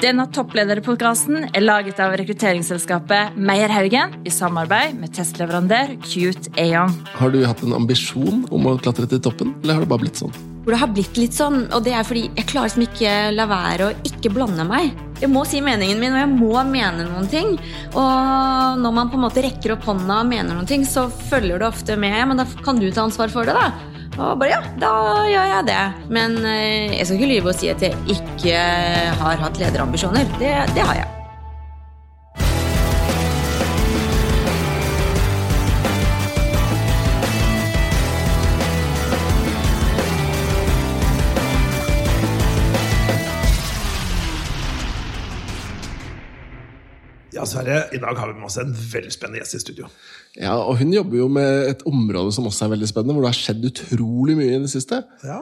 Denne topplederpodkasten er laget av rekrutteringsselskapet Meierhaugen i samarbeid med testleverandør Cute Aon. Har du hatt en ambisjon om å klatre til toppen, eller har det bare blitt sånn? Hvor det har blitt litt sånn, og det er fordi jeg klarer som ikke la være å ikke blande meg. Jeg må si meningen min, og jeg må mene noen ting. Og når man på en måte rekker opp hånda og mener noen ting, så følger det ofte med. Men da kan du ta ansvar for det, da. Og bare ja, da gjør jeg det. Men eh, jeg skal ikke lyve og si at jeg ikke har hatt lederambisjoner. Det, det har jeg. Ja, Sverre, I dag har vi med oss en veldig spennende gjest i studio. Ja, og Hun jobber jo med et område som også er veldig spennende, hvor det har skjedd utrolig mye i det siste. Ja.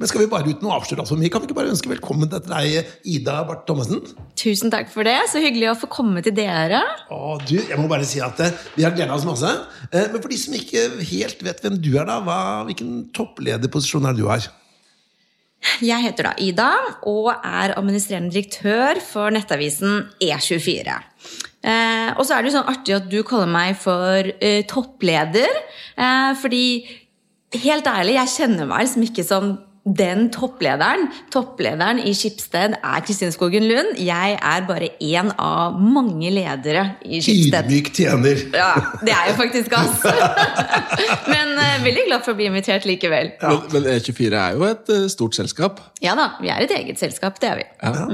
Men skal vi bare uten å avsløre alt mye, kan vi ikke bare ønske velkommen til deg, Ida Barth Thommessen? Tusen takk for det. Så hyggelig å få komme til dere. Å, du, jeg må bare si at eh, Vi har gleda oss masse. Eh, men for de som ikke helt vet hvem du er, da, hva, hvilken topplederposisjon er det du har? Jeg heter da Ida og er administrerende direktør for nettavisen E24. Eh, og så er det jo sånn artig at du kaller meg for eh, toppleder. Eh, fordi helt ærlig, jeg kjenner meg liksom ikke som den topplederen. Topplederen i Skipsted er Kristine Skogen Lund. Jeg er bare én av mange ledere i Skipsted. Ydmyk tjener. Ja, det er jo faktisk oss. Men uh, veldig glad for å bli invitert likevel. Men, men E24 er jo et uh, stort selskap. Ja da, vi er et eget selskap, det er vi. Ja.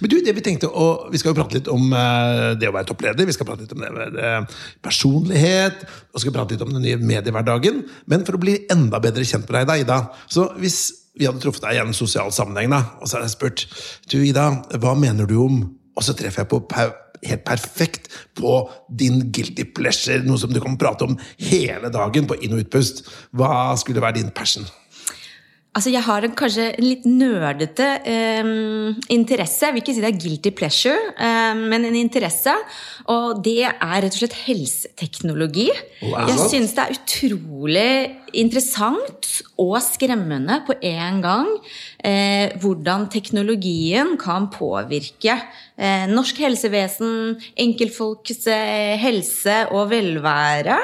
Men du, det Vi tenkte, og vi skal jo prate litt om eh, det å være toppleder, vi skal prate litt om det med eh, personlighet, og skal prate litt om den nye mediehverdagen. Men for å bli enda bedre kjent med deg, da, Ida Så hvis vi hadde truffet deg i en sosial sammenheng, da, og så hadde jeg spurt du, Ida, hva mener du om Og så treffer jeg på per, helt perfekt på din guilty pleasure, noe som du kan prate om hele dagen på inn- og utpust. Hva skulle være din passion? Altså, Jeg har en, kanskje en litt nerdete eh, interesse. Jeg vil ikke si det er guilty pleasure, eh, men en interesse. Og det er rett og slett helseteknologi. Wow. Jeg syns det er utrolig interessant og skremmende på en gang eh, hvordan teknologien kan påvirke eh, norsk helsevesen, enkeltfolks eh, helse og velvære.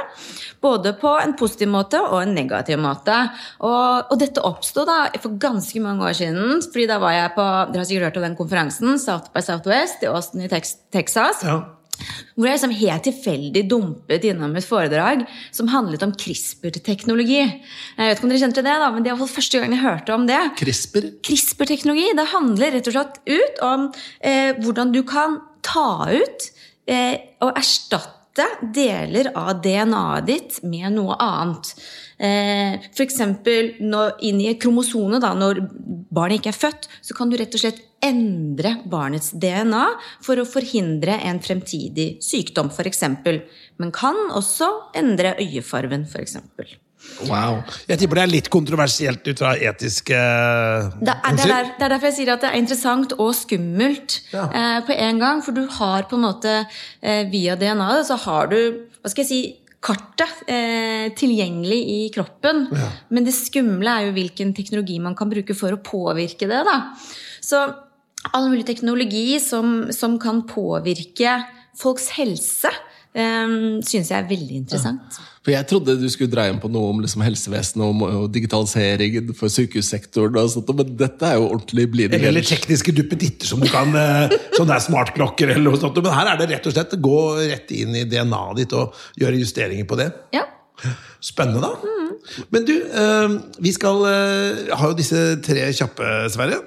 Både på en positiv måte og en negativ måte. Og, og dette oppsto for ganske mange år siden. fordi da var jeg på dere har sikkert hørt om den konferansen, South by Southwest i Austin i Tex Texas. Ja. Hvor jeg liksom helt tilfeldig dumpet innom et foredrag som handlet om CRISPR-teknologi. Jeg vet ikke om dere kjente det, da, men det var første gang jeg hørte om det. CRISPR. CRISPR-teknologi det handler rett og slett ut om eh, hvordan du kan ta ut eh, og erstatte deler av DNA-et ditt med noe annet. Eh, F.eks. inn i kromosone, da, når barnet ikke er født, så kan du rett og slett endre barnets DNA for å forhindre en fremtidig sykdom, f.eks. Men kan også endre øyefarven, f.eks. Wow. Jeg tipper det er litt kontroversielt ut fra etiske Det er, det, er der, det er derfor jeg sier at det er interessant og skummelt Ja. eh, på en gang. For du har på en måte eh, via DNA-et så har du hva skal jeg si, kartet eh, tilgjengelig i kroppen. Ja. Men det skumle er jo hvilken teknologi man kan bruke for å påvirke det. da. Så all mulig teknologi som, som kan påvirke folks helse, eh, syns jeg er veldig interessant. For Jeg trodde du skulle dra inn på noe om liksom helsevesenet og, og digitalisering for sykehussektoren. og sånt, Men dette er jo ordentlig blidende. Eller tekniske duppeditter som du kan eh, Sånne smartklokker eller noe sånt. Men her er det rett og slett gå rett inn i DNA-et ditt og gjøre justeringer på det. Ja. Spennende, da. Men du, eh, vi skal eh, ha jo disse tre kjappe, Sverre.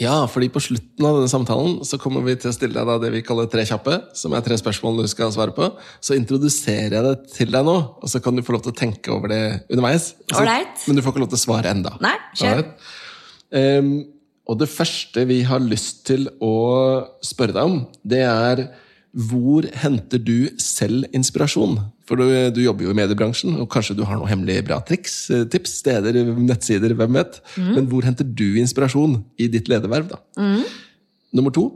Ja, fordi på slutten av denne samtalen så kommer vi til å stille deg da det vi kaller tre kjappe. Som er tre spørsmål du skal svare på. Så introduserer jeg det til deg nå, og så kan du få lov til å tenke over det underveis. Så- Alright. Men du får ikke lov til å svare enda. Nei, kjør. Ehm, og det første vi har lyst til å spørre deg om, det er hvor henter du selv inspirasjon? For du, du jobber jo i mediebransjen, og kanskje du har noen hemmelige bra triks, eh, tips, steder, nettsider, hvem vet? Men hvor henter du inspirasjon i ditt lederverv? da? Nummer to,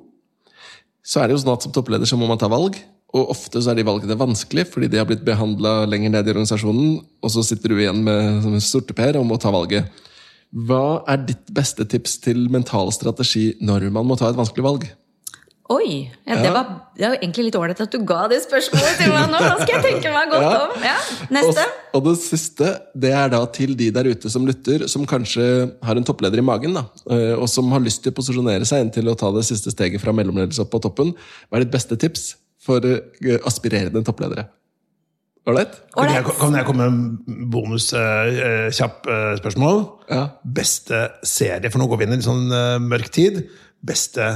så er det jo sånn at som toppleder så må man ta valg. Og ofte så er de valgene vanskelige, fordi de har blitt behandla lenger ned i organisasjonen, og så sitter du igjen med som en sorteper og må ta valget. Hva er ditt beste tips til mental strategi når man må ta et vanskelig valg? Oi! Ja, det, var, det var egentlig litt ålreit at du ga det spørsmålet til meg nå. Da skal jeg tenke meg godt Ja. om. Ja, Neste. Og, og det siste det er da til de der ute som lytter, som kanskje har en toppleder i magen, da, eh, og som har lyst til å posisjonere seg inn til å ta det siste steget fra mellomledelse opp på toppen. Hva er ditt beste tips for eh, aspirerende toppledere? Ålreit? Kan kan jeg komme med en bonus eh, eh, kjapp eh, spørsmål? Ja. Beste serie, for nå går vi inn i en sånn eh, mørk tid. Beste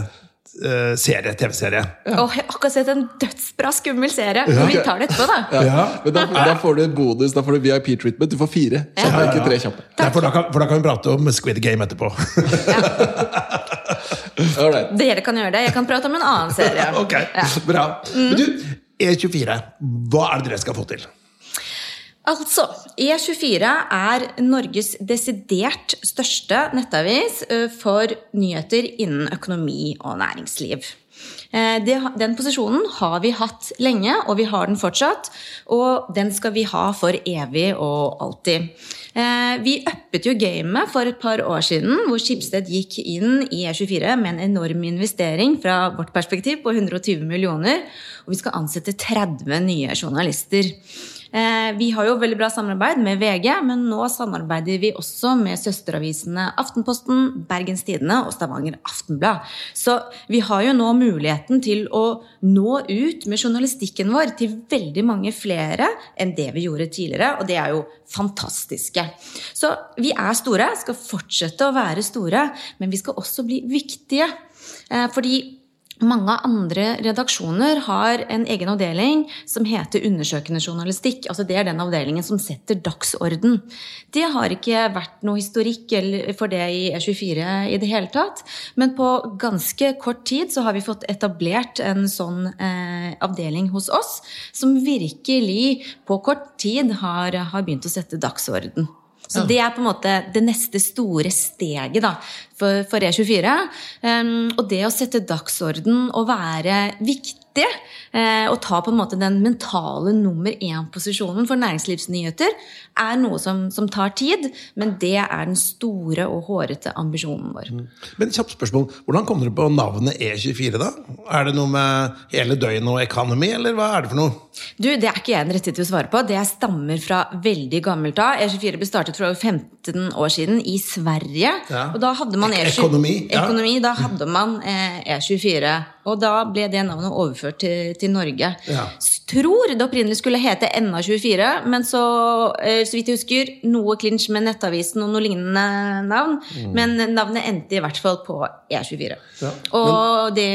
serie, TV-serie. Åh, jeg har akkurat sett en dødsbra skummel serie. Vi tar det etterpå, da. Ja. Men da, da får du bonus, da får du VIP-treatment. Du får fire kjappe, ikke tre kjappe. Nei, for, da kan, for da kan vi prate om Squid Game etterpå. Ja Dere kan gjøre det. Jeg kan prate om en annen serie. ok, Ja. bra. Men du, E24, hva er det dere skal få til? Altså, E24 er Norges desidert største nettavis for nyheter innen økonomi og næringsliv. Eh, den posisjonen har vi hatt lenge, og vi har den fortsatt. Og den skal vi ha for evig og alltid. Eh, Vi uppet jo gamet for et par år siden, hvor Skipsted gikk inn i E24 med en enorm investering fra vårt perspektiv på 120 millioner. Og vi skal ansette 30 nye journalister. Eh, Vi har jo veldig bra samarbeid med VG, men nå samarbeider vi også med søsteravisene Aftenposten, Bergens Tidende og Stavanger Aftenblad. Så vi har jo nå muligheten til å nå ut med journalistikken vår til veldig mange flere enn det vi gjorde tidligere, og det er jo fantastiske. Så vi er store, skal fortsette å være store, men vi skal også bli viktige. Eh, Fordi mange andre redaksjoner har en egen avdeling som heter undersøkende journalistikk. Altså Det er den avdelingen som setter dagsorden. Det har ikke vært noe historikk for det i E24 i det hele tatt. Men på ganske kort tid så har vi fått etablert en sånn eh, avdeling hos oss, som virkelig på kort tid har, har begynt å sette dagsorden. Så det er på en måte det neste store steget da, for, for E24. Um, og det å sette dagsorden og være viktig, eh, å ta på en måte den mentale nummer én-posisjonen for næringslivsnyheter, er noe som, som tar tid, men det er den store og hårete ambisjonen vår. Men kjapt spørsmål, Hvordan kom dere på navnet E24? da? Er det noe med hele døgnet og economy, eller hva er det for noe? Du, Det er ikke jeg den rette til å svare på. Det stammer fra veldig gammelt av. E24 ble startet for over 15 år siden i Sverige. Ja. Og da hadde man E24 økonomi, ja. Økonomi, Da hadde man eh, E24. Og da ble det navnet overført til, til Norge. Ja. Tror det opprinnelig skulle hete NA24, men så, eh, så vidt jeg husker, noe klinsj med Nettavisen og noe lignende navn. Men navnet endte i hvert fall på E24. Mm. Ja. Og det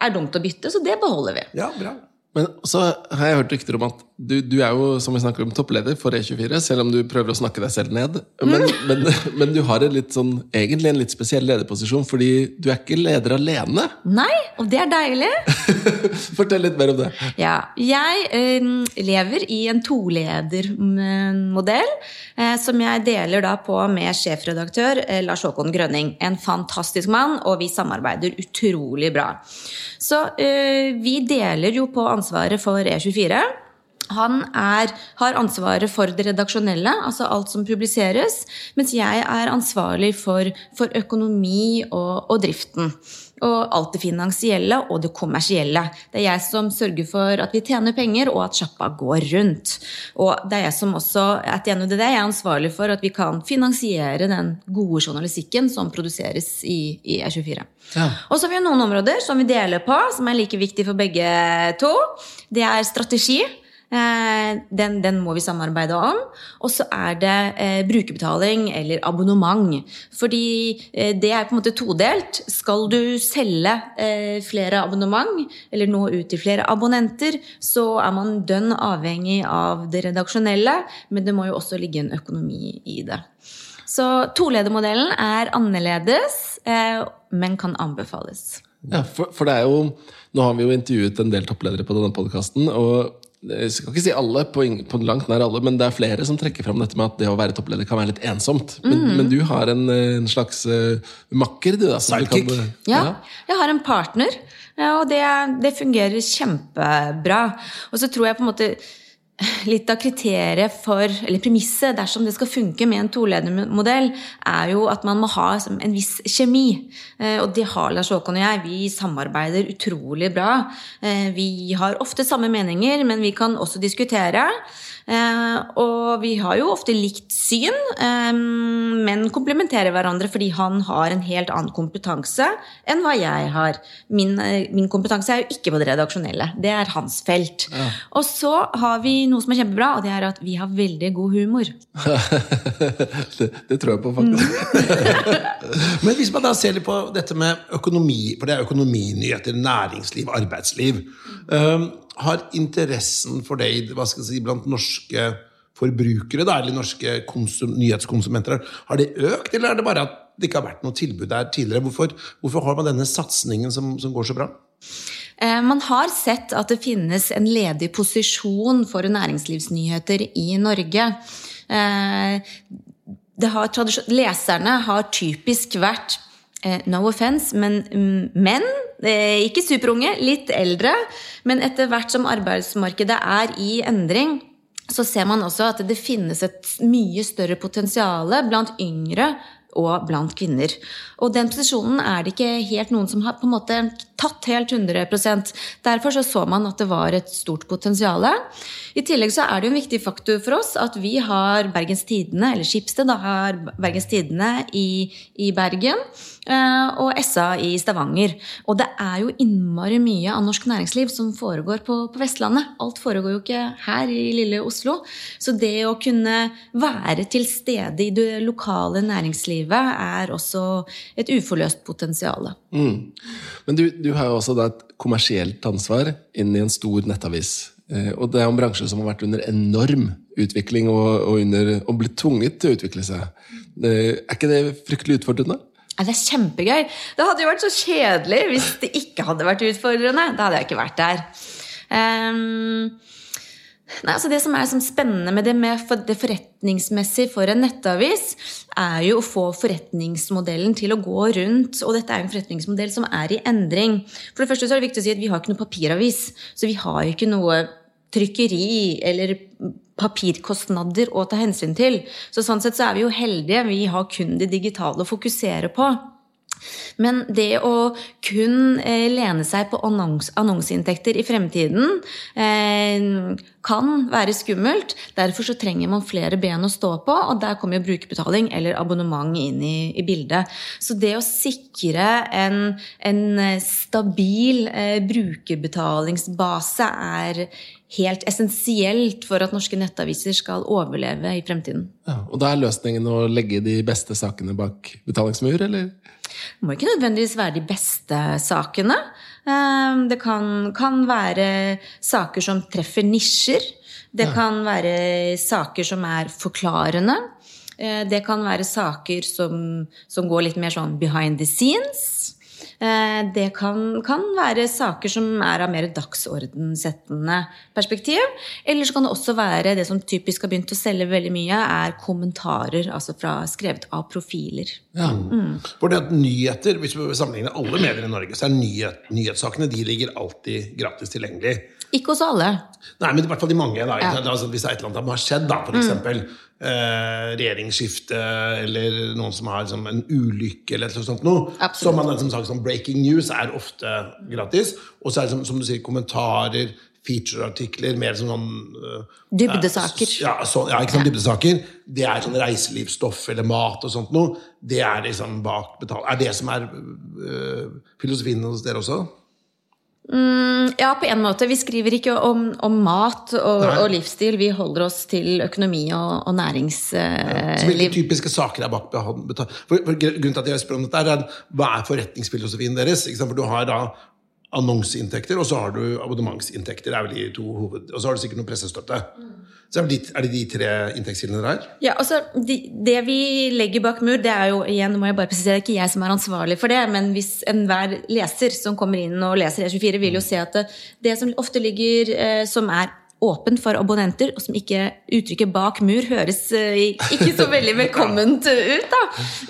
er dumt å bytte, så det beholder vi. Ja, bra. Men så har jeg hørt rykter om at du, du er jo som vi snakker om, toppleder for E24, selv om du prøver å snakke deg selv ned. Men, men, men du har sånn, egentlig en litt spesiell lederposisjon, fordi du er ikke leder alene. Nei, og det er deilig. Fortell litt mer om det. Ja, jeg eh, lever i en toledermodell eh, som jeg deler da på med sjefredaktør eh, Lars Håkon Grønning. En fantastisk mann, og vi samarbeider utrolig bra. Så eh, vi deler jo på ansvaret for E24. Han er, har ansvaret for det redaksjonelle, altså alt som publiseres, mens jeg er ansvarlig for, for økonomi og, og driften. Og alt det finansielle og det kommersielle. Det er jeg som sørger for at vi tjener penger, og at sjappa går rundt. Og det er jeg som også at jeg er ansvarlig for at vi kan finansiere den gode journalistikken som produseres i, i E24. Ja. Og så har vi noen områder som vi deler på, som er like viktig for begge to. Det er strategi. Eh, Den, den må vi samarbeide om. Og så er det eh, brukerbetaling eller abonnement. Fordi eh, det er på en måte todelt. Skal du selge eh, flere abonnement, eller nå ut til flere abonnenter, så er man dønn avhengig av det redaksjonelle, men det må jo også ligge en økonomi i det. Så toledermodellen er annerledes, eh, men kan anbefales. Ja, for, for det er jo Nå har vi jo intervjuet en del toppledere på denne podkasten. Og jeg skal ikke si alle, på, på langt nær alle, men det er flere som trekker fram dette med at det å være toppleder kan være litt ensomt. Men, men du har en, en slags uh, makker, du, da. som du kan- Sidekick. Ja, jeg har en partner, og det, det fungerer kjempebra. Og så tror jeg på en måte litt av kriteriet for, eller premisset dersom det skal funke med en toledermodell, er jo at man må ha en viss kjemi. Eh, og det har Lars Håkon og jeg. Vi samarbeider utrolig bra. Eh, vi har ofte samme meninger, men vi kan også diskutere. Eh, og vi har jo ofte likt syn, eh, men komplementerer hverandre fordi han har en helt annen kompetanse enn hva jeg har. Min, eh, min kompetanse er jo ikke på det redaksjonelle. Det er hans felt. Ja. Og så har vi noe som er kjempebra, og det er at vi har veldig god humor. det, det, tror jeg på, faktisk. men hvis man da ser litt på dette med økonomi, for det er økonominyheter, næringsliv, arbeidsliv. Um, har interessen for det hva skal jeg si, blant norske forbrukere, da, eller norske konsum, nyhetskonsumenter, har det økt, eller er det bare at det ikke har vært noe tilbud der tidligere? Hvorfor, hvorfor har man denne satsingen som, som går så bra? Eh, man har sett at det finnes en ledig posisjon for næringslivsnyheter i Norge. Eh, har, leserne har typisk vært no offense, men mm, menn ikke superunge, litt eldre. Men etter hvert som arbeidsmarkedet er i endring, så ser man også at det finnes et mye større potensial blant yngre og blant kvinner. Og den posisjonen er det ikke helt noen som har på en måte tatt helt 100 Derfor så, så man at det var et stort potensial. I tillegg så er det jo en viktig faktor for oss at vi har Bergens Tidende, eller Skipsted da, har Bergens Tidende i, i Bergen. Eh, og SA i Stavanger. Og det er jo innmari mye av norsk næringsliv som foregår på, på, Vestlandet. Alt foregår jo ikke her i lille Oslo. Så det å kunne være til stede i det lokale næringslivet er også et uforløst potensial. Mm. Men du, du, har jo også et kommersielt ansvar inn i en stor nettavis. Eh, og det er en bransje som har vært under enorm utvikling og, og, under, og blitt tvunget til å utvikle seg. Er ikke det fryktelig utfordrende? Det er kjempegøy. Det hadde jo vært så kjedelig hvis det ikke hadde vært utfordrende. Da hadde jeg ikke vært der. Um, nei, altså det som er som spennende med det, med det forretningsmessige for en nettavis, er jo å få forretningsmodellen til å gå rundt. Og dette er en forretningsmodell som er i endring. For det første så er det viktig å si at vi har ikke noe papiravis. Så vi har ikke noe trykkeri eller papirkostnader å ta hensyn til. Så sånn sett så er vi jo heldige. Vi har kun det digitale å fokusere på. Men det å kun eh, lene seg på annons annonseinntekter i fremtiden eh, kan være skummelt. Derfor så trenger man flere ben å stå på, og der kommer jo brukerbetaling eller abonnement inn i, i bildet. Så det å sikre en, en stabil eh, brukerbetalingsbase er helt essensielt for at norske nettaviser skal overleve i fremtiden. Ja, og da er løsningen å legge de beste sakene bak betalingsmur, eller? Det må ikke nødvendigvis være de beste sakene. Ehm, det kan, kan være saker som treffer nisjer. Det ja. kan være saker som er forklarende. Eh, det kan være saker som, som går litt mer sånn behind the scenes. Eh, det kan, kan, være saker som er av mer dagsordensettende perspektiv. Eller så kan det også være det som typisk har begynt å selge veldig mye, er kommentarer altså fra, skrevet av profiler. Ja. Mm. For det at nyheter, Hvis vi sammenligner alle medier i Norge, så er nyhet, nyhetssakene de ligger alltid gratis tilgjengelig. Ikke hos alle. Nei, men i hvert fall de mange. Da. Ja. Altså, hvis det er et eller annet som har skjedd, da, for mm. Eh, regjeringsskifte eller noen som har liksom, en ulykke eller noe sånt noe, som man som sagt, som breaking news er ofte gratis. Og så er det som, som du sier, kommentarer, featureartikler, mer som sånn uh, Dybdesaker. Ja, så, ja, ikke sant, dybdesaker. Det er sånn reiselivsstoff eller mat og sånt noe. Det er liksom bak betalt. Er det som er uh, filosofien hos dere også? Mm, ja, på en måte. Vi skriver ikke om, om mat og, og, livsstil. Vi holder oss til økonomi og, og næringsliv. Ja, så hvilke typiske saker er bak for, for Grunnen til at jeg spør om dette, er hva er forretningsfilosofien deres? For du har da annonseinntekter, og så har du abonnementsinntekter. er vel de to hoved... Og så har du sikkert noe pressestøtte. Så er det de tre inntektskildene der? Ja, altså, de, Det vi legger bak mur, det er jo igjen, må jeg bare presisere, det er ikke jeg som er ansvarlig for det, men hvis enhver leser som kommer inn og leser E24, vil jo se at det, det som ofte ligger eh, som er åpent for abonnenter, og som ikke uttrykket 'bak mur' høres eh, ikke så veldig velkomment ut, da,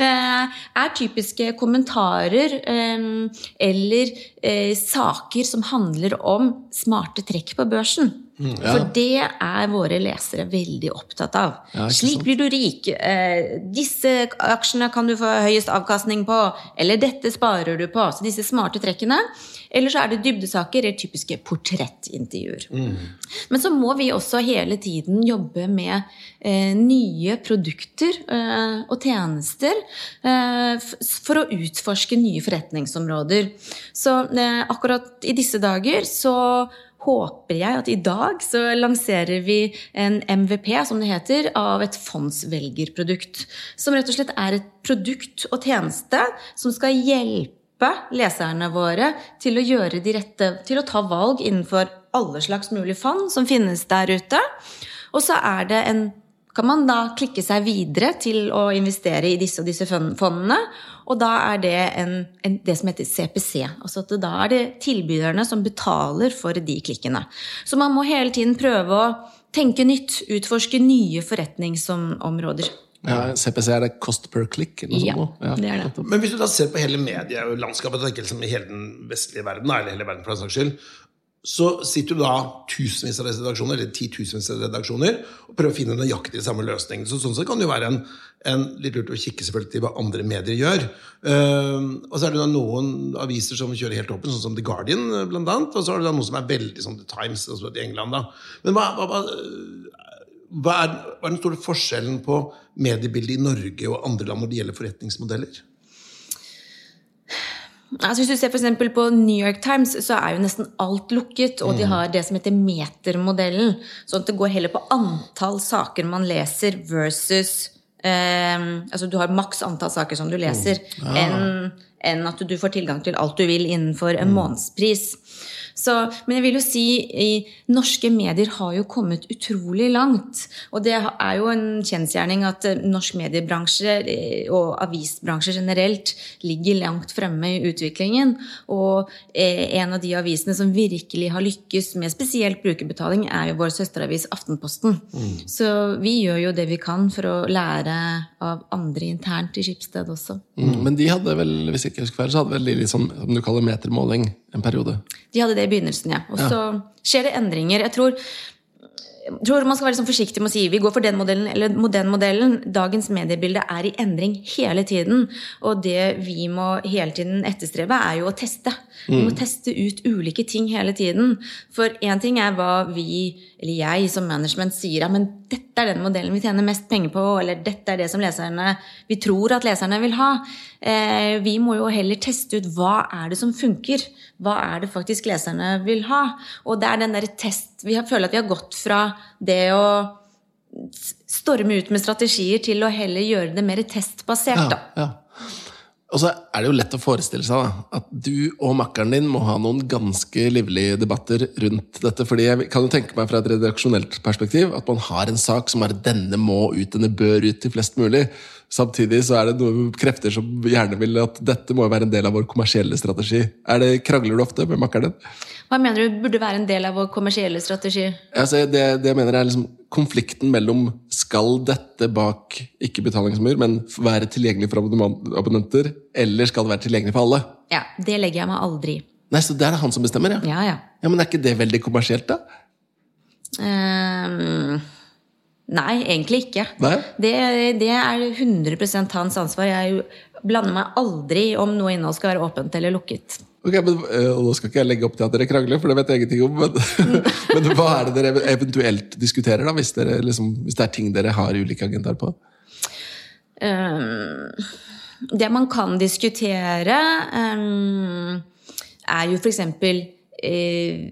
eh, er typiske kommentarer eh, eller saker som handler om smarte trekk på børsen. For det er våre lesere veldig opptatt av. Ja, Slik blir du rik. Eh, disse aksjene kan du få høyest avkastning på. Eller dette sparer du på. Så disse smarte trekkene. Eller så er det dybdesaker eller typiske portrettintervjuer. Men så må vi også hele tiden jobbe med eh, nye produkter eh, og tjenester eh, for å utforske nye forretningsområder. Så eh, akkurat i disse dager så håper jeg at i dag så lanserer vi en MVP, som det heter, av et fondsvelgerprodukt. Som rett og slett er et produkt og tjeneste som skal hjelpe leserne våre til å gjøre de rette Til å ta valg innenfor alle slags mulige fond som finnes der ute. Og så er det en kan man da klikke seg videre til å investere i disse og disse fondene. Og da er det en, en, det som heter CPC. Altså at da er det tilbyderne som betaler for de klikkene. Så man må hele tiden prøve å tenke nytt, utforske nye forretningsområder. Ja, CPC er det cost per click? Ja, sånt nå? det er det. Men hvis du da ser på hele medielandskapet, ikke liksom i hele den vestlige verden, eller hele verden for den saks skyld, så sitter du da tusenvis av redaksjoner, eller titusenvis av redaksjoner, og prøver å finne nøyaktig samme løsning. Så sånn sett kan det jo være en, en litt lurt å kikke selvfølgelig til hva andre medier gjør. Uh, og så er det da noen aviser som kjører helt åpen, sånn som The Guardian, blant annet. Og så er det da noen som er veldig sånn The Times, altså i England, da. Men hva, hva, hva, er, hva er den store forskjellen på mediebildet i Norge og andre land når det gjelder forretningsmodeller? Altså hvis du ser for på New York Times, så er jo nesten alt lukket. Og de har det som heter metermodellen. Sånn at det går heller på antall saker man leser versus eh, Altså du har maks antall saker som du leser, enn en at du får tilgang til alt du vil innenfor en månedspris. Så, men jeg vil jo si i, norske medier har jo kommet utrolig langt. Og det er jo en kjensgjerning at eh, norsk mediebransje eh, og avisbransje generelt ligger langt fremme i utviklingen. Og eh, en av de avisene som virkelig har lykkes med spesielt brukerbetaling, er jo vår søsteravis Aftenposten. Så vi gjør jo det vi kan for å lære av andre internt i Skipsted også. Mm, men de hadde vel, hvis jeg ikke husker feil, så hadde vel de litt sånn, som du kaller metermåling en periode. De hadde det i begynnelsen, ja. Og så skjer det endringer. Jeg tror, jeg tror man skal være sånn forsiktig med å si vi går for den modellen eller den modellen. Dagens mediebilde er i endring hele tiden. Og det vi må hele tiden etterstrebe, er jo å teste. Vi må teste ut ulike ting hele tiden. For én ting er hva vi, eller jeg som management, sier. Ja, men dette er den modellen vi tjener mest penger på. Eller dette er det som leserne, vi tror at leserne vil ha. Eh, vi må jo heller teste ut hva er det som funker. Hva er det faktisk leserne vil ha? Og det er den der test Vi har, føler at vi har gått fra det å storme ut med strategier til å heller gjøre det mer testbasert. da. Ja. Og så er det jo lett å forestille seg da, at du og makkeren din må ha noen ganske livlige debatter rundt dette. fordi jeg kan jo tenke meg fra et redaksjonelt perspektiv at man har en sak som er 'denne må ut', 'denne bør ut til flest mulig'. Samtidig så er det noen krefter som gjerne vil at dette må være en del av vår kommersielle strategi. Er det Krangler du ofte med makkeren din? Hva mener du burde være en del av vår kommersielle strategi? Altså, det, det jeg mener er liksom konflikten mellom skal dette bak ikke betalingsmur, men være tilgjengelig for abonnenter, eller skal det være tilgjengelig for alle? Ja, Det legger jeg meg aldri i. Nei, Så det er det han som bestemmer, ja? Ja, ja. Ja, Men er ikke det veldig kommersielt, da? Ehm, nei, egentlig ikke. Nei? Det, det er 100% hans ansvar. Jeg blander meg aldri om noe innhold skal være åpent eller lukket. Ok, men, øh, og Nå skal ikke jeg legge opp til at dere krangler, for det vet jeg ingenting om. Men, men hva er det dere eventuelt diskuterer, da, hvis, dere, liksom, hvis det er ting dere har ulike agendaer på? Ehm, det man kan diskutere, ehm, er jo f.eks. Uh,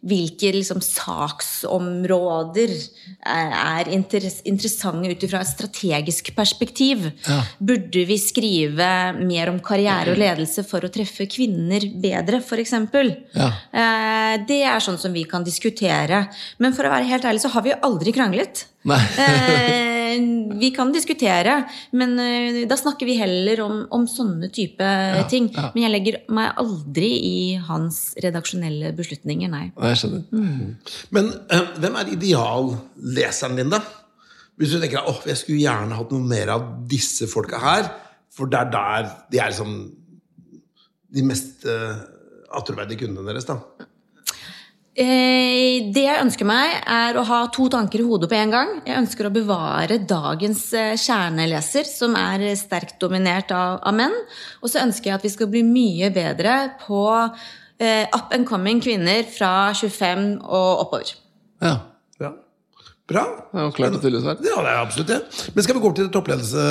hvilke liksom, saksområder er, er interessante ut fra et strategisk perspektiv. Ja. Burde vi skrive mer om karriere og ledelse for å treffe kvinner bedre, f.eks.? Ja. Eh, det er sånn som vi kan diskutere. Men for å være helt ærlig så har vi jo aldri kranglet. Nei. Eh, vi kan diskutere, men eh, da snakker vi heller om, om sånne type ting. ja. Men jeg legger meg aldri i hans redaksjonelle beslutninger, nei. Jeg skjønner. Men eh, hvem er idealleseren din, da? Hvis du tenker åh, jeg skulle gjerne hatt noe mer av disse folka her, for det er der de er liksom de mest uh, attråverdige kundene deres, da. Eh, det jeg ønsker meg, er å ha to tanker i hodet på en gang. Jeg ønsker å bevare dagens eh, kjerneleser, som er sterkt dominert av, av menn. Og så ønsker jeg at vi skal bli mye bedre på eh, up and coming kvinner fra 25 og oppover. Ja. Ja. Bra. Det var klart og tydelig svar. Ja, det er absolutt det. Men skal vi gå over til toppledelse,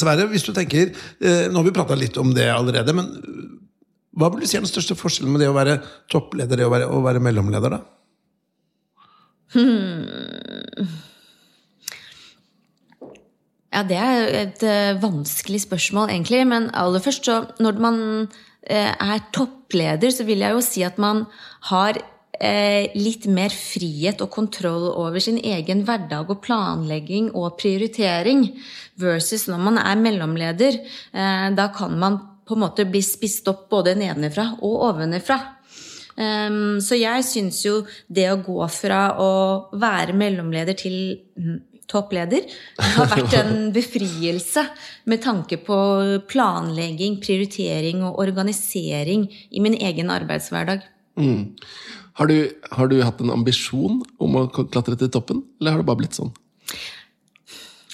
Sverre? Hvis du tenker, eh, Nå har vi prata litt om det allerede, men hva vil du si er den største forskjellen med det å være toppleder og å å være mellomleder, da? Ja, det er et eh, vanskelig spørsmål, egentlig. Men aller først, så når man eh, er toppleder, så vil jeg jo si at man har eh, litt mer frihet og kontroll over sin egen hverdag og planlegging og prioritering. Versus når man er mellomleder. Da kan man på en måte blir spist opp både nedenfra og ovenfra. Um, så jeg syns jo det å gå fra å være mellomleder til mm, toppleder har vært en befrielse med tanke på planlegging, prioritering og organisering i min egen arbeidshverdag. Har du, har du hatt en ambisjon om å klatre til toppen, eller har det bare blitt sånn?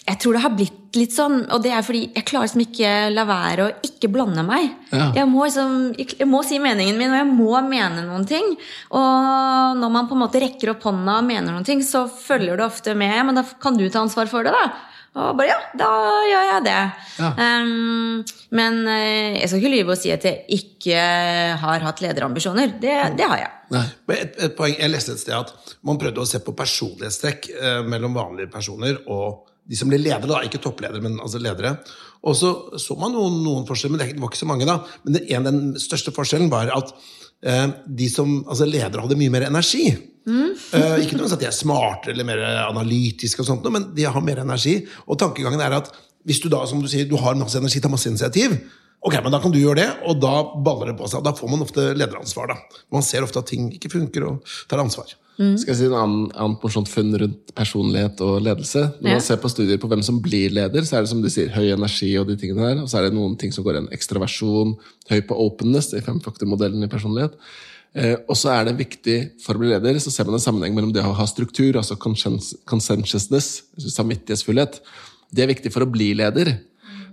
Jeg tror det har blitt litt sånn, og det er fordi jeg klarer liksom ikke la være å ikke blande meg. Ja. Jeg, må liksom, jeg må si meningen min, og jeg må mene noen ting. Og når man på en måte rekker opp hånda og mener noen ting, så følger det ofte med. Men da kan du ta ansvar for det, da. Og bare ja, da gjør jeg det. Ja. Um, men eh, jeg skal ikke lyve og si at jeg ikke har hatt lederambisjoner. Det, det har jeg. Nei. Men Et, et poeng, Jeg leste et sted at man prøvde å se på personlighetstrekk eh, mellom vanlige personer og de som ble ledere, da, ikke toppledere, men altså ledere. Og så så man noen, noen forskjeller, men det var ikke så mange. da. Men det, en, den største forskjellen var at eh, de som, altså ledere hadde mye mer energi. Eh, ikke noe sånn at de er smartere eller mer analytiske, og sånt, men de har mer energi. Og tankegangen er at hvis du da som du sier, du har masse energi, tar masse initiativ, ok, men da kan du gjøre det, og da baller det på seg. Da får man ofte lederansvar. da. Man ser ofte at ting ikke funker, og tar ansvar. Skal jeg si en annen, annet morsomt funn rundt personlighet og ledelse? Når Ja. man ser på studier på hvem som blir leder, så er det som de sier, høy energi og de tingene der. Og så er det noen ting som går igjen. Ekstraversjon, høy på openness, i femfaktormodellen i personlighet. Eh, og så er det viktig for å bli leder, så ser man en sammenheng mellom det å ha struktur, altså conscientiousness, altså samvittighetsfullhet. Det er viktig for å bli leder.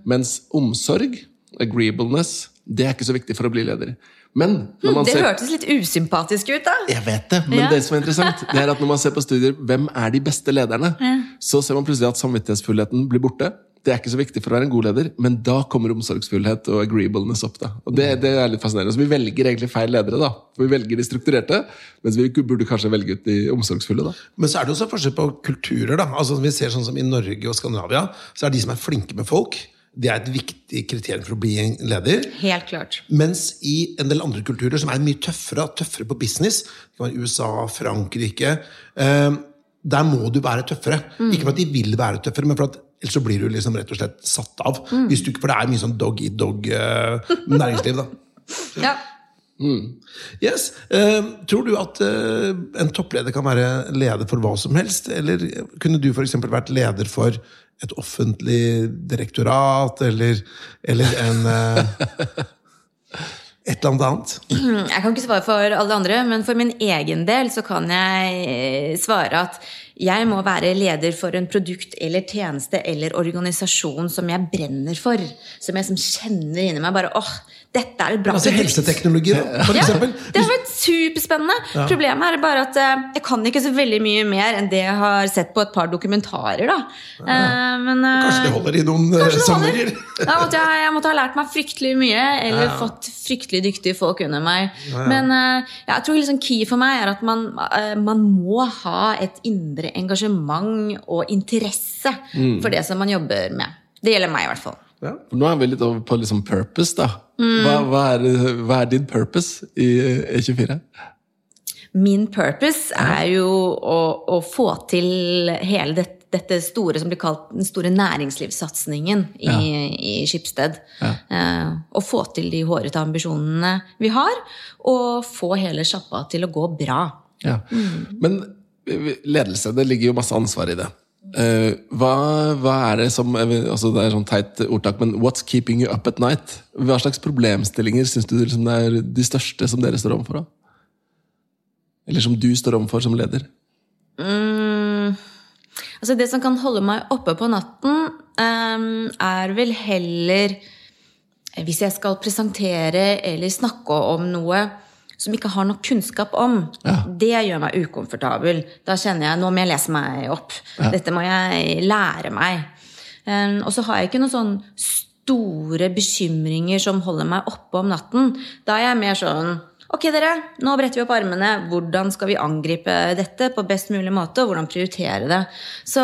Mens omsorg, agreeableness, det er ikke så viktig for å bli leder. Men når man Det ser hørtes litt usympatisk ut, da. jeg vet det, men Ja. det som er interessant, det er at når man ser på studier hvem er de beste lederne, så ser man plutselig at samvittighetsfullheten blir borte. Det er ikke så viktig for å være en god leder, men da kommer omsorgsfullhet og agreeableness opp. da. Og det, det er litt fascinerende. Så vi velger egentlig feil ledere, da. For vi velger de strukturerte, mens vi burde kanskje velge ut de omsorgsfulle. da. Men så er det også forskjell på kulturer. da. Altså Vi ser sånn som I Norge og Skandinavia så er de som er flinke med folk, det er et viktig kriterium for å bli en leder. Helt klart. Mens i en del andre kulturer som er mye tøffere, tøffere på business, USA, Frankrike eh, Der må du være tøffere. Ikke for at de vil være tøffere, men for at ellers så blir du liksom rett og slett satt av. Hvis du, for det er mye sånn dog eat dog-næringsliv. da. Ja. Yes. Eh, tror du at eh, en toppleder kan være leder for hva som helst? Eller kunne du f.eks. vært leder for et offentlig direktorat, eller, eller en eh, Et eller annet annet? Jeg kan ikke svare for alle andre, men for min egen del så kan jeg eh, svare at jeg må være leder for en produkt eller tjeneste eller organisasjon som jeg brenner for. Som jeg som kjenner inni meg bare åh, dette er et bra Altså helseteknologi, da, for Ja, eksempel. det har vært superspennende. Problemet er bare at eh, jeg kan ikke så veldig mye mer enn det jeg har sett på et par dokumentarer. da. Eh, men, eh, Kanskje det holder i noen eh, Ja, måtte jeg, jeg måtte ha lært meg fryktelig mye, eller fått fryktelig dyktige folk under meg. Men eh, jeg tror liksom key for meg er at man, eh, man må ha et indre engasjement og interesse for det som man jobber med. Det gjelder meg, i hvert fall. Ja. Nå er vi litt over på liksom purpose, da. Hva, hva, er, hva er din purpose i E24? Min purpose er jo å, å få til hele dette, dette store som blir kalt den store næringslivssatsingen i, i Skipsted. Eh, å få til de hårete ambisjonene vi har, og få hele sjappa til å gå bra. Ja. Men eh, ledelse, det ligger jo masse ansvar i det. Eh, hva, hva er det som altså Det er sånn teit ordtak, men what's keeping you up at night? Hva slags problemstillinger syns du liksom er de største som dere står overfor? da? Eller som du står overfor som leder? Mm, altså det som kan holde meg oppe på natten, um, er vel heller Hvis jeg skal presentere eller snakke om noe som ikke har nok kunnskap om, Ja. det gjør meg ukomfortabel. Da kjenner jeg nå må jeg lese meg opp. Dette må jeg lære meg. Um, og så har jeg ikke noen sånn store bekymringer som holder meg oppe om natten. Da er jeg mer sånn Ok, dere, nå bretter vi opp armene. Hvordan skal vi angripe dette på best mulig måte? Og hvordan prioritere det? Så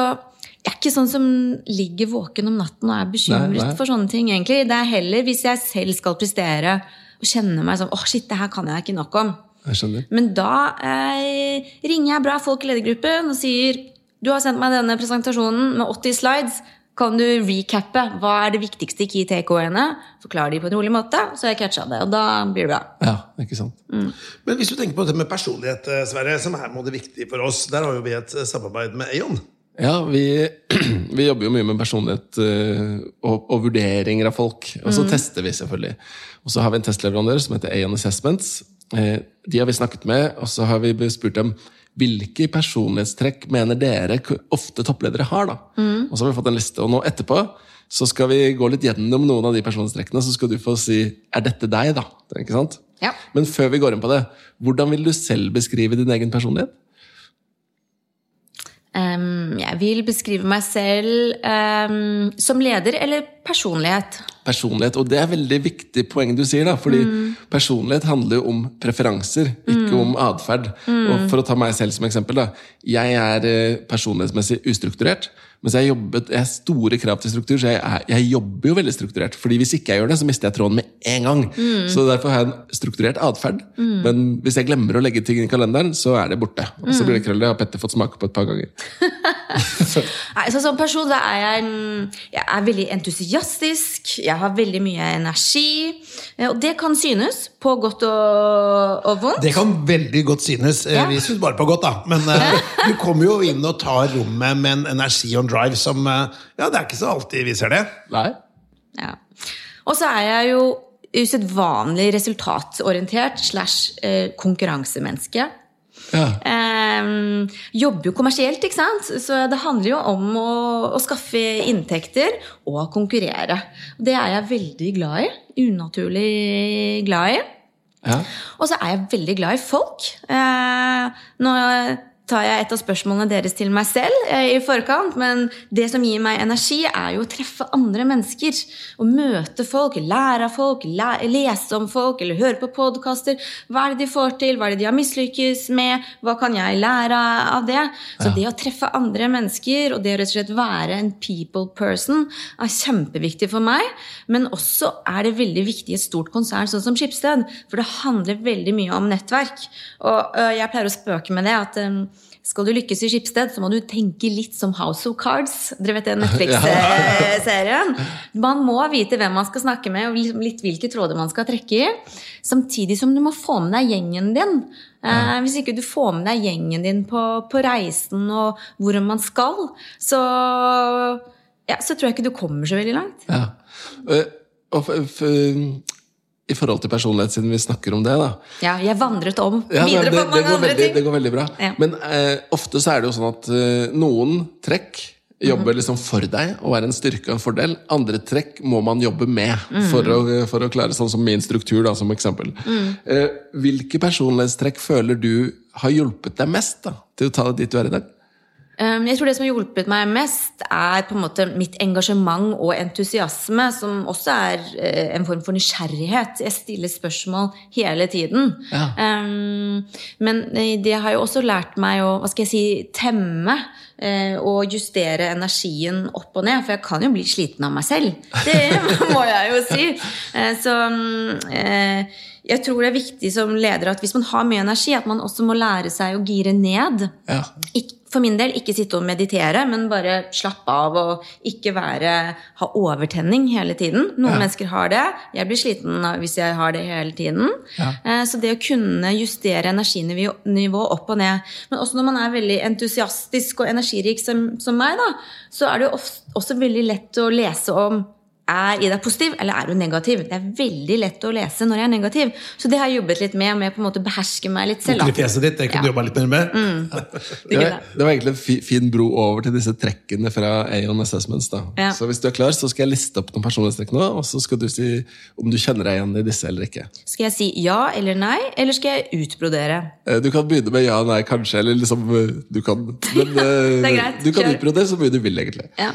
jeg er ikke sånn som ligger våken om natten og er bekymret Nei, nei. for sånne ting. egentlig. Det er heller hvis jeg selv skal prestere og kjenner meg sånn åh shit, det her kan jeg ikke nok om. Jeg. Men da eh, ringer jeg bra folk i ledergruppen og sier du har sendt meg denne presentasjonen med 80 slides. Kan du recappe? Hva er det viktigste i key takeawayene? Forklare de på en rolig måte, så har jeg catcha det. Og da blir det bra. Ja, ikke sant? Men hvis du tenker på det med personlighet, eh, Sverre, som er måte viktig for oss, der har jo vi et samarbeid med Aon. Ja, vi, vi jobber jo mye med personlighet eh, og, og vurderinger av folk. Og så tester vi, selvfølgelig. Og så har vi en testleverandør som heter Aon Assessments. Eh, De har vi snakket med, og så har vi spurt dem hvilke personlighetstrekk mener dere ofte toppledere har. da? Og så har vi fått en liste, og nå etterpå så skal vi gå litt gjennom noen av de personlighetstrekkene, så skal du få si er dette deg, da? Ikke sant? Ja. Men før vi går inn på det, hvordan vil du selv beskrive din egen personlighet? Jeg vil beskrive meg selv um, som leder eller personlighet. personlighet. Og det er veldig viktig poeng du sier, da. Fordi personlighet handler jo om preferanser, ikke om atferd. Og for å ta meg selv som eksempel, da. Jeg er eh, personlighetsmessig ustrukturert. Mens jeg, jobbet, jeg har store krav til struktur, så jeg, er, jeg jobber jo veldig strukturert. Fordi hvis ikke jeg gjør det, så mister jeg tråden med en gang. Så derfor har jeg en strukturert atferd. Men hvis jeg glemmer å legge ting i kalenderen, så er det borte. Og så blir det krøll. Det har Petter fått smake på et par ganger. Nei, så Som person så er jeg, jeg er veldig entusiastisk. Jeg har veldig mye energi. eh, Og det kan synes på godt og, og vondt. Det kan veldig godt synes. Eh, Ja. Vi synes bare på godt, da. Men eh, du kommer jo inn og tar rommet med en energi og en drive som Ja, det er ikke så alltid vi ser det. Nei? Ja. Og så er jeg jo usedvanlig resultatorientert slash konkurransemenneske. Ja. Ehm, jobber jo kommersielt, ikke sant? så det handler jo om å, å skaffe inntekter og konkurrere. Det er jeg veldig glad i. Unaturlig glad i. ja. Og så er jeg veldig glad i folk. Eh, nå tar jeg et av spørsmålene deres til meg selv eh, i forkant, men det som gir meg energi, er jo å treffe andre mennesker. Å møte folk, lære av folk, lese om folk, eller høre på podkaster. Hva er det de får til? Hva er det de har mislykkes med? Hva kan jeg lære av det? Så det å treffe andre mennesker, og det å rett og slett være en people person, er kjempeviktig for meg. Men også er det veldig viktig i et stort konsern sånn som Schibsted, for det handler veldig mye om nettverk. Og jeg pleier å spøke med det at skal du lykkes i Skipsted, så må du tenke litt som House of Cards. Dere vet den Netflix-serien? Man må vite hvem man skal snakke med, og litt hvilke tråder man skal trekke i. Samtidig som du må få med deg gjengen din. Eh, hvis ikke du får med deg gjengen din på, på reisen og hvor man skal, så, ja, så tror jeg ikke du kommer så veldig langt. Ja. Eh, Og I forhold til personlighet, siden vi snakker om det, da. Ja, jeg vandret om Ja, videre det, på det, mange går andre veldig, ting. det går veldig bra. Ja. Men eh, ofte så er det jo sånn at eh, noen trekk jobber Mhm. liksom for deg og er en styrke og en fordel. Andre trekk må man jobbe med mm. for, å, for å klare, sånn som min struktur, da, som eksempel. Mm. Eh, hvilke personlighetstrekk føler du har hjulpet deg mest da, til å ta det dit du er i dag? Um, Jeg tror det som har hjulpet meg mest, er på en måte mitt engasjement og entusiasme, som også er eh, en form for nysgjerrighet. Jeg stiller spørsmål hele tiden. Ja. Um, men eh, det har jo også lært meg å hva skal jeg si, temme eh, og justere energien opp og ned, for jeg kan jo bli sliten av meg selv. Det må jeg jo si. Så jeg tror det er viktig som leder at hvis man har mye energi, at man også må lære seg å gire ned. Ja. Ikk- for min del ikke sitte og meditere, men bare slappe av og ikke være, ha overtenning hele tiden. Noen Ja. mennesker har det. Jeg blir sliten hvis jeg har det hele tiden. Ja. Eh, Så det å kunne justere energinivå opp og ned Men også når man er veldig entusiastisk og energirik som, som meg, da, så er det jo også veldig lett å lese om er Ida positiv, eller er hun negativ? Det er veldig lett å lese når jeg er negativ. Så det har jeg jobbet litt med, med på en måte behersker beherske meg litt selv. Fjeset ditt, det kunne Ja. du jobba litt mer med. Det var, det var egentlig en fin bro over til disse trekkene fra Aon Assessments. da. Ja. Så hvis du er klar, så skal jeg liste opp noen personlighetstrekk nå, og så skal du si om du kjenner deg igjen i disse eller ikke. Skal jeg si ja eller nei, eller skal jeg utbrodere? Eh, Du kan begynne med ja, nei, kanskje, eller liksom eh, Du kan Men eh, Det er greit, du kan utbrodere så mye du vil, egentlig. Ja.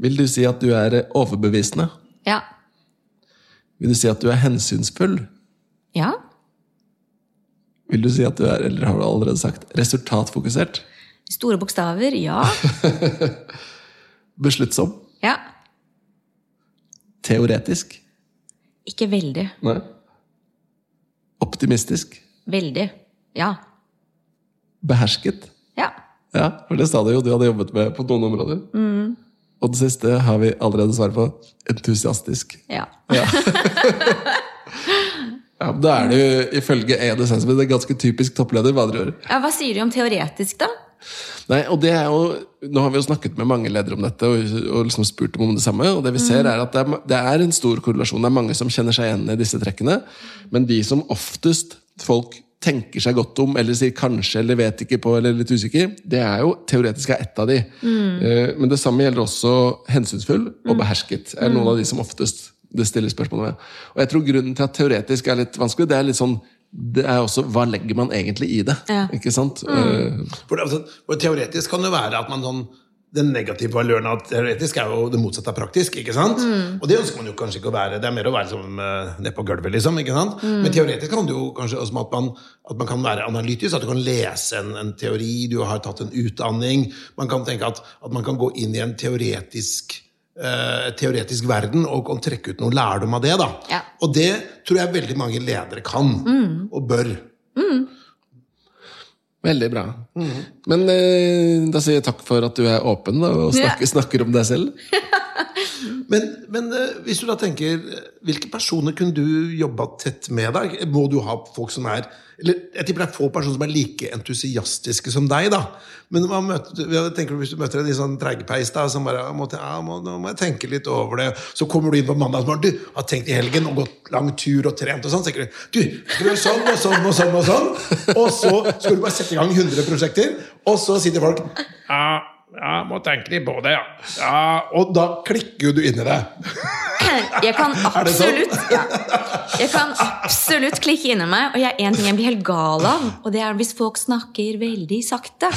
Vil du si at du er overbevisende? Ja. Vil du si at du er hensynsfull? Ja. Vil du si at du er, eller har du allerede sagt, resultatfokusert? Store bokstaver. Ja. Besluttsom? Ja. Teoretisk? Ikke veldig. Nei. Optimistisk? Veldig. Ja. Behersket? Ja. Ja, for det sa du jo du hadde jobbet med på noen områder. Og det siste har vi allerede svar på. Entusiastisk. Ja. Ja, Da er det jo ifølge EDSS en ganske typisk toppleder. hva dere gjør. ja. Hva sier du om teoretisk, da? Nei, og det er jo, Nå har vi jo snakket med mange ledere om dette og, og liksom spurt dem om det samme. og Det vi ser er at det er, det er en stor korrelasjon. Det er mange som kjenner seg igjen i disse trekkene. Men de som oftest folk tenker seg godt om, eller sier kanskje, eller vet ikke på, eller litt usikker, det er jo teoretisk er ett av de. Mm. Men det samme gjelder også hensynsfull og behersket. er noen av de som oftest det stiller spørsmål ved. Og jeg tror grunnen til at teoretisk er litt vanskelig, det er litt sånn det er også hva legger man egentlig i det. Ja. ikke sant? Mm. For, det, altså, for Teoretisk kan det være at man sånn den negative valøren av teoretisk er jo det motsatte av praktisk. ikke sant? Og det ønsker man jo kanskje ikke å være. Det er mer å være som uh, nede på gulvet, liksom. ikke sant? Men teoretisk kan det jo kanskje også at man, at man kan være analytisk, at du kan lese en, en teori, du har tatt en utdanning. Man kan tenke at, at man kan gå inn i en teoretisk uh, teoretisk verden og, og trekke ut noe lærdom av det. da. Ja. Og det tror jeg veldig mange ledere kan, og bør. Veldig bra. Men eh, da sier jeg takk for at du er åpen da, og snakker, yeah. snakker om deg selv. Men, men eh, hvis du da tenker eh, Hvilke personer kunne du jobba tett med? da? Må du ha folk som er eller Jeg tipper det er få personer som er like entusiastiske som deg. da. Men møter, tenker Hvis du møter en sånn treigpeis da, som bare må, ja, må, nå må jeg tenke litt over det Så kommer du inn på mandagsmorgen, du har tenkt i helgen og gått lang tur og trent, og sånn, så tenker du sånn og sånn og sånn, og sånn Og så skal du bare sette i gang 100 prosjekter, og så sitter folk ja, ja, må tenke litt på det, ja. ja. Og da klikker jo du inn i det. Jeg kan sånn? absolutt ja. Jeg kan absolutt klikke inni meg, og jeg er en ting jeg blir helt gal av. Og det er hvis folk snakker veldig sakte.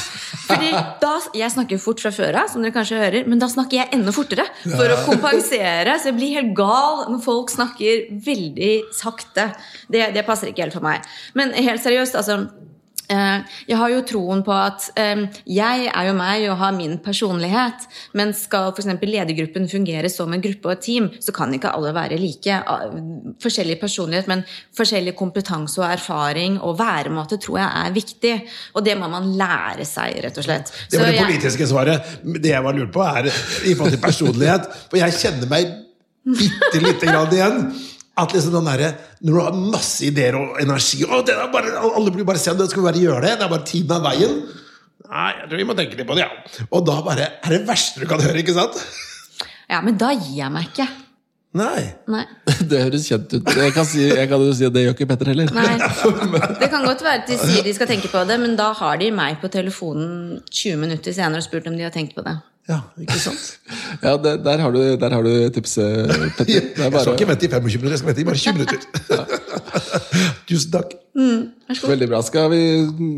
Fordi da, Jeg snakker fort fra før av, som dere kanskje hører, men da snakker jeg enda fortere. For å kompensere. Så jeg blir helt gal når folk snakker veldig sakte. Det, det passer ikke helt for meg. Men helt seriøst, altså Jeg har jo troen på at eh, jeg er jo meg og har min personlighet, men skal f.eks. ledergruppen fungere som en gruppe og et team, så kan ikke alle være like. Ah, Forskjellig personlighet, men forskjellig kompetanse og erfaring og væremåte tror jeg er viktig. Og det må man lære seg, rett og slett. Det var det jeg- politiske svaret. Det jeg var lurt på, er i forhold til personlighet. For jeg kjenner meg bitte lite grann igjen. At liksom den der, Når du har masse ideer og energi og det er bare, Alle blir bare se det, skal vi bare gjøre det? Det er bare tiden av veien. Nei, jeg tror vi må tenke litt på det, ja. Og da bare er det verste du kan høre, ikke sant? Ja, men da gir jeg meg ikke. Nei. Nei. Det høres kjent ut. Jeg kan, si, jeg kan jo si at det gjør ikke Petter heller. Nei. Det kan godt være at de sier de skal tenke på det, men da har de meg på telefonen 20 minutter senere og spurt om de har tenkt på det. Ja, ikke sant? Ja, det, der, har du, der har du tipset, Petter. Det er Jeg skal ikke vente i 25 minutter, jeg skal vente i bare 20 minutter. Tusen takk. veldig bra. Skal vi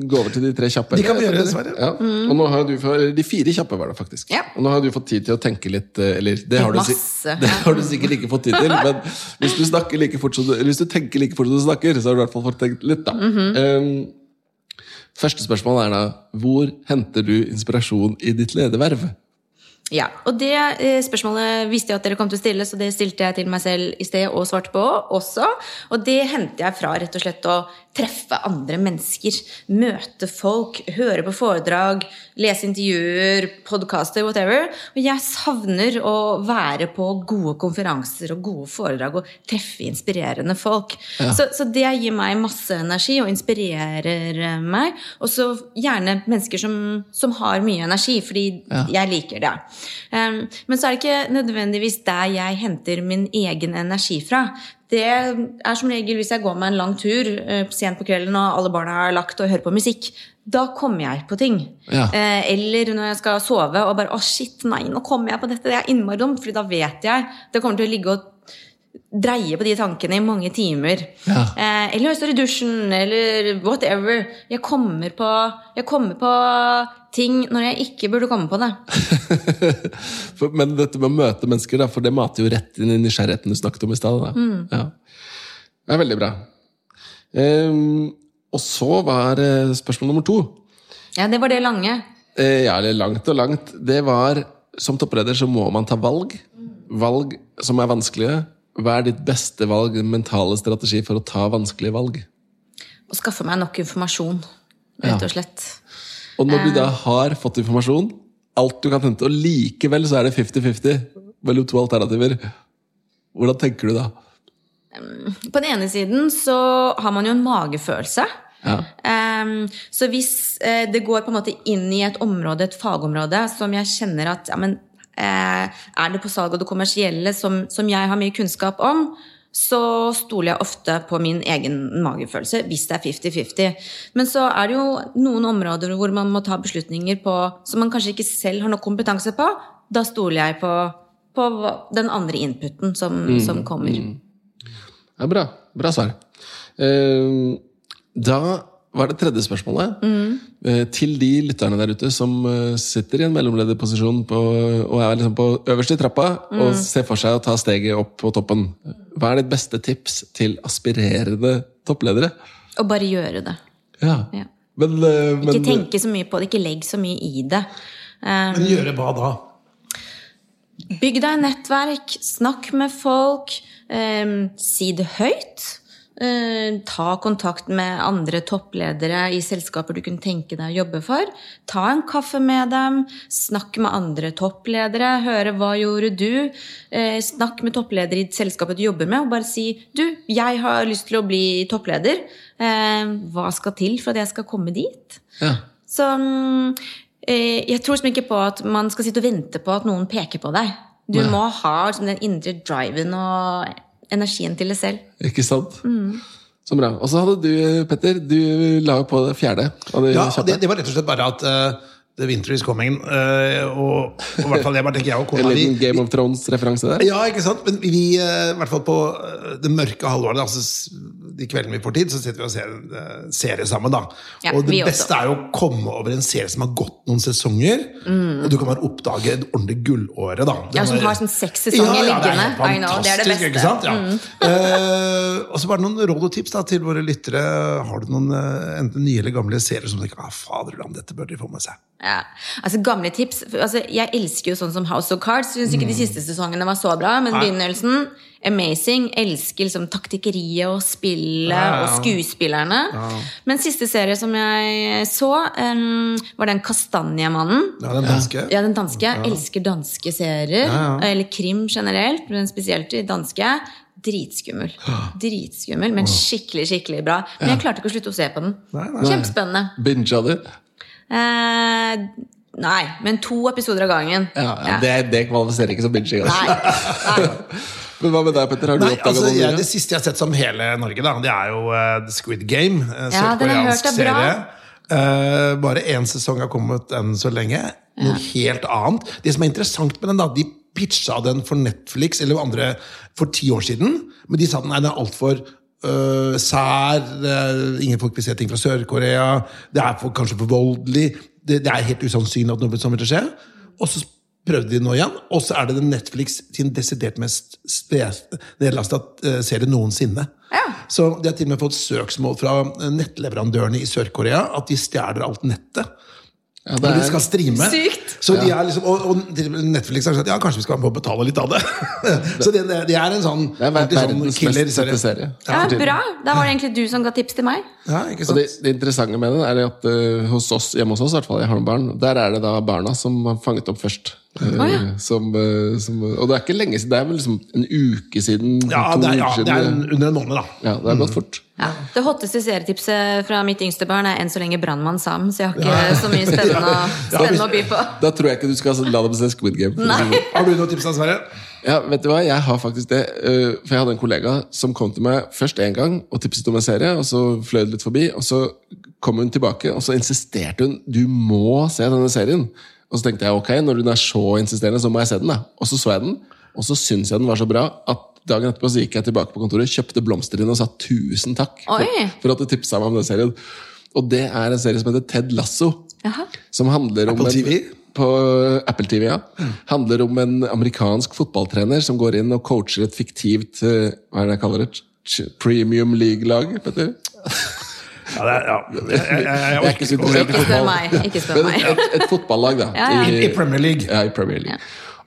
gå over til de tre kjappe? De kan vi gjøre, dessverre. Ja. Og nå har du for, de fire kjappe var det faktisk. Ja. Og nå har du fått tid til å tenke litt, eh, eller det har, du, det har du sikkert ikke fått tid til, men hvis du, snakker like fort som du, hvis du tenker like fort som du snakker, så har du i hvert fall fått tenkt litt, da. um, første spørsmål er da, hvor henter du inspirasjon i ditt lederverv? Ja, og det eh, spørsmålet visste jeg at dere kom til å stille, så det stilte jeg til meg selv i sted og svarte på også. Og det henter jeg fra rett og slett å treffe andre mennesker. Møte folk, høre på foredrag, lese intervjuer, podkaster, whatever. Og jeg savner å være på gode konferanser og gode foredrag og treffe inspirerende folk. Så, så det gir meg masse energi og inspirerer meg. Og så gjerne mennesker som, som har mye energi, fordi jeg liker det. Um, men så er det ikke nødvendigvis der jeg henter min egen energi fra. Det er som regel hvis jeg går meg en lang tur eh, sent på kvelden og alle barna er lagt og hører på musikk. Da kommer jeg på ting. Ja. Eh, eller når jeg skal sove og bare Å, shit, nei, nå kommer jeg på dette. Det er innmari dumt, for da vet jeg det kommer til å ligge og dreie på de tankene i mange timer. Ja. Eh, eller når jeg står i dusjen, eller whatever. Jeg kommer, på, jeg kommer på ting når jeg ikke burde komme på det. Men dette med å møte mennesker, da, for det mater jo rett inn i nysgjerrigheten du snakket om i stad. Mm. Ja. Det er veldig bra. Um, og så var eh, spørsmål nummer to. Ja, det var det lange. Uh, ja, eller langt og langt. Det var som toppleder så må man ta valg. Valg som er vanskelige. Hva er ditt beste valg, mentale strategi for å ta vanskelige valg? Å skaffe meg nok informasjon, rett og slett. Og når du da har fått informasjon, alt du kan hente, og likevel så er det 50-50 mellom to alternativer, hvordan tenker du da? På den ene siden så har man jo en magefølelse. Ja. Um, så hvis uh, det går på en måte inn i et område, et fagområde, som jeg kjenner at ja, men, uh, Er det på salg og det kommersielle som, som jeg har mye kunnskap om, så stoler jeg ofte på min egen magefølelse hvis det er 50-50. Men så er det jo noen områder hvor man må ta beslutninger på som man kanskje ikke selv har nok kompetanse på. Da stoler jeg på, på den andre inputen som, som kommer. Ja, bra. Bra svar. Uh, da var det tredje spørsmålet. Mm. til de lytterne der ute som eh, sitter i en mellomlederposisjon på, og er liksom på øverste i trappa og ser for seg å ta steget opp på toppen. Hva er ditt beste tips til aspirerende toppledere? Og bare gjøre det. Ja. Ja. Men, eh, men Ikke tenke så mye på det, ikke legg så mye i det. Um, Men gjøre hva da? Bygg deg nettverk, snakk med folk, um, si det høyt. Eh, ta kontakt med andre toppledere i selskaper du kunne tenke deg å jobbe for. Ta en kaffe med dem, snakk med andre toppledere, høre hva gjorde du? Eh, snakk med toppledere i selskapet du jobber med, og bare si du, jeg har lyst til å bli toppleder. Eh, hva skal til for at jeg skal komme dit? Ja. Så mm, jeg tror liksom ikke på at man skal sitte og vente på at noen peker på deg. Du må ha liksom, den indre driven og energien til det selv. Ikke sant? Så bra. Og så hadde du, Petter, du la jo på det fjerde. Ja, det, det var rett og slett bare at eh, The Winter is coming. eh, og, og i hvert fall det bare tenker jeg og En kona vi, liten Game of Thrones-referanse der. Ja, ikke sant? Men vi, eh, i hvert fall på eh, det mørke halvåret, altså de kveldene vi får tid, så sitter vi og ser en serie sammen. da. Ja, og det beste også. er jo å komme over en serie som har gått noen sesonger, og du kan bare oppdage et ordentlig gullåre. da. Det Mm. Ja, Som har sånn seks sesonger ja, liggende. helt I know, det er det fantastisk, beste. Mm. Ikke sant? Ja. Eh, og så bare noen råd og tips da, til våre lyttere. Har du noen uh, enten nye eller gamle serier som du tenker ah, faderland, dette bør de få med seg? Ja. Altså Gamle tips. Altså, jeg elsker jo sånn som House of Cards. Syns ikke de siste sesongene var så bra, men Nei. begynnelsen amazing. Elsker liksom taktikkeriet og spillet Ja, ja, ja. og skuespillerne. Men siste serie som jeg så, um, var den Kastanjemannen. Ja, den danske. Ja, den danske. Elsker danske serier. Eller krim generelt, men spesielt de danske. Dritskummel. Dritskummel, men skikkelig, skikkelig bra. Men jeg klarte ikke å slutte å se på den. Nei, nei. Kjempespennende. Binga du? Eh, nei, men to episoder av gangen. Ja, ja, Det, det kvalifiserer ikke som binging. Nei, Altså. nei. Men hva med deg, Petter? Har du oppdaga altså, noe? Ja. Det siste jeg har sett som hele Norge, da, det er jo uh, The Squid Game. Uh, Ja, den har jeg hørt er bra. serie. Eh, bare én sesong har kommet enn så lenge. Noe helt annet. Det som er interessant med den, da, de pitcha den for Netflix eller andre for ti år siden. Men de sa den, nei, den er altfor uh, sær. eh, ingen folk vil se ting fra Sør-Korea. Det er for, kanskje for voldelig. Det, det er helt usannsynlig at noe sånt vil skje. Og så prøvde de nå igjen, og så er det den Netflix sin desidert mest nedlasta serie noensinne. Ja. Så de har til og med fått søksmål fra eh, nettleverandørene i Sør-Korea at de stjeler alt nettet. Ja, det Når de skal streame. Sykt. Så de er liksom, og, og og Netflix har sagt ja, kanskje vi skal være med betale litt av det. så det, det, det er en sånn, Det er sånn killer mest sette serie. Ja, bra. Da var det egentlig du som ga tips til meg. Ja, ikke Og sant? det, det interessante med den er at uh, hos oss, hjemme hos oss, i hvert fall, jeg har noen barn, der er det da barna som har fanget opp først. Eh, ja. som, eh, som, og det er ikke lenge siden, det er vel liksom en uke siden. Ja, det er, ja, det er en, under en måned, da. ja, det har gått fort. Ja. Det hotteste serietipset fra mitt yngste barn er enn så lenge Brannmann Sam, så jeg har ikke så mye spennende, spennende å by på. Da tror jeg ikke du skal la dem se Squid Game. sånn. Har du noen tips, da, Sverre? Ja, vet du hva? Jeg har faktisk det. eh, For jeg hadde en kollega som kom til meg først én gang og tipset om en serie, og så fløy det litt forbi, og så kom hun tilbake, og så insisterte hun du må se denne serien. Og så tenkte jeg ok, når hun er så insisterende, så må jeg se den. da. Og så så jeg den, og så syntes jeg den var så bra at dagen etterpå så gikk jeg tilbake på kontoret, kjøpte blomster inn og sa tusen takk for, for at du tipsa meg om den serien. Og det er en serie som heter Ted Lasso. Aha. Som handler om Apple en, TV? På Apple TV, ja. Handler om en amerikansk fotballtrener som går inn og coacher et fiktivt eh, Hva er det jeg kaller det? Premium League-lag? Ja, det er, ja. Jeg, jeg, jeg, jeg, Jeg er ikke så interessert i spør fotball. meg. Ikke spør meg. et, et fotballag, da. Ja, ja. I Premier League. Ja, i Premier League.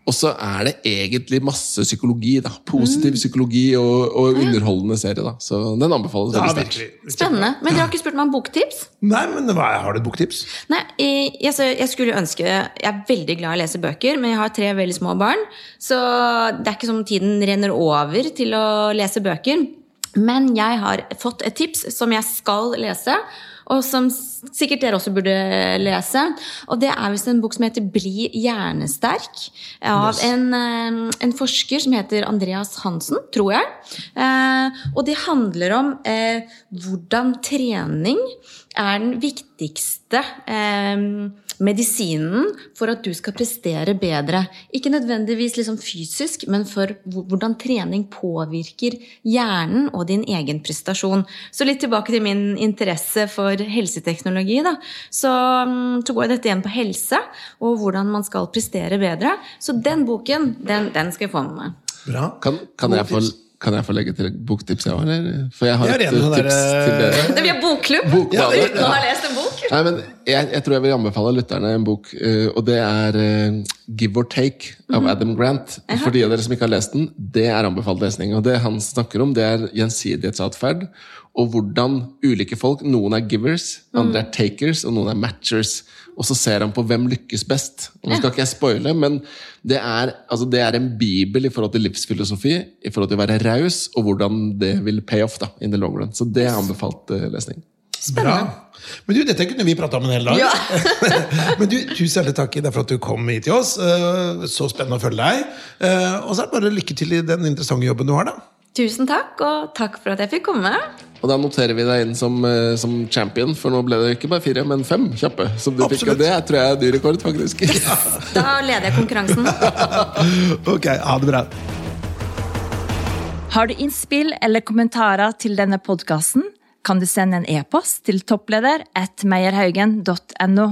Og så er det egentlig masse psykologi. da Positiv psykologi og, og underholdende serie. da Så den anbefales Ja, veldig sterkt. Spennende. Men dere har ikke spurt meg om boktips? Nei, men hva, Har du et boktips? Nei, jeg, jeg skulle ønske Jeg er veldig glad i å lese bøker, men jeg har tre veldig små barn. Så det er ikke som tiden renner over til å lese bøker. Men jeg har fått et tips som jeg skal lese, og som sikkert dere også burde lese. Og det er visst en bok som heter 'Bli hjernesterk', av en, eh, en forsker som heter Andreas Hansen, tror jeg. Eh, og det handler om eh, hvordan trening er den viktigste medisinen for at du skal prestere bedre. Ikke nødvendigvis liksom fysisk, men for hvordan trening påvirker hjernen og din egen prestasjon. Så litt tilbake til min interesse for helseteknologi. Da. Så, mm, så går dette igjen på helse og hvordan man skal prestere bedre. Så den boken, den, den skal jeg få med meg. Bra. Kan, kan, jeg få, kan jeg få legge til et boktips, jeg òg? For jeg har Ja, et det er noe tips der, til dere. Vi har bokklubb! Ja, å ha lest en bok. Nei, men jeg, jeg tror jeg vil anbefale lytterne en bok, eh, og det er eh, Give or Take av Adam Grant. For de av dere som ikke har lest den, det er anbefalt lesning. Og det han snakker om, det er gjensidighetsatferd, og hvordan ulike folk Noen er givers, andre er takers, og noen er matchers. Og så ser han på hvem lykkes best. Nå skal ikke jeg spoile, men det er, altså det er en bibel i forhold til livsfilosofi, i forhold til å være raus, og hvordan det vil pay off da, in the long run. Så det er anbefalt eh, lesning. Bra. Men du, Dette kunne vi prata om en hel dag. Ja. Men du, Tusen hjertelig takk for at du kom hit til oss. Eh, Så spennende å følge deg. Eh, Og så er det bare lykke til i den interessante jobben du har. da. Tusen takk, og takk for at jeg fikk komme. Og da noterer vi deg inn som, eh, som champion, for nå ble det ikke bare fire, men fem kjappe. Som du fikk, og det tror jeg er ny rekord, faktisk. Da leder jeg konkurransen. Ok, ha det bra. Har du innspill eller kommentarer til denne podkasten, kan du sende en e-post til toppleder at meierhaugen.no.